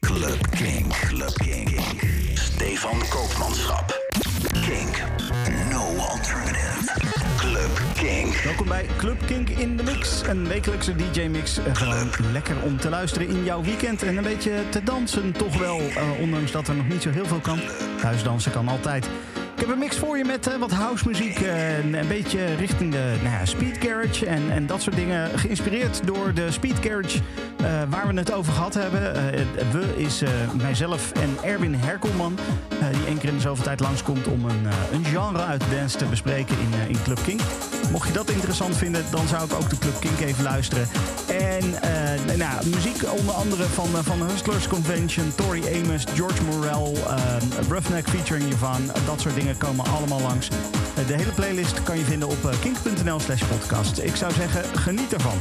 Club Kink. Club Kink. Stefan Koopmanschap. Kink. No alternative. Club Kink. Welkom bij Club Kink in de Mix. Een wekelijkse DJ-mix. Eh, Gewoon lekker om te luisteren in jouw weekend. En een beetje te dansen toch wel. eh, ondanks dat er nog niet zo heel veel kan. Thuisdansen kan altijd. Ik heb een mix voor je met eh, wat house muziek. eh, een beetje richting de nou ja, speed garage en, en dat soort dingen. Geïnspireerd door de speed garage eh, waar we het over gehad hebben. We is mijzelf en Erwin Herkelman. die één keer in de zoveel tijd langskomt om een, een genre uit dance te bespreken in, in Club King. Mocht je dat interessant vinden, dan zou ik ook de Club Kink even luisteren. En eh, nou, muziek onder andere van, eh, van Hustlers Convention, Tori Amos, George Morel, eh, Roughneck featuring Yvonne. dat soort dingen komen allemaal langs. De hele playlist kan je vinden op kink.nl slash podcast. Ik zou zeggen, geniet ervan.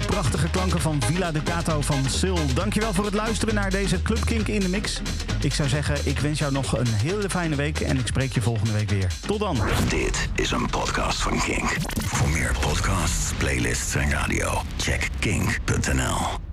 De prachtige klanken van Villa de Cato van Sil. Dankjewel voor het luisteren naar deze Club Kink in de Mix. Ik zou zeggen, ik wens jou nog een hele fijne week en ik spreek je volgende week weer. Tot dan. Dit is een podcast van Kink. Voor meer podcasts, playlists en radio, check kink.nl.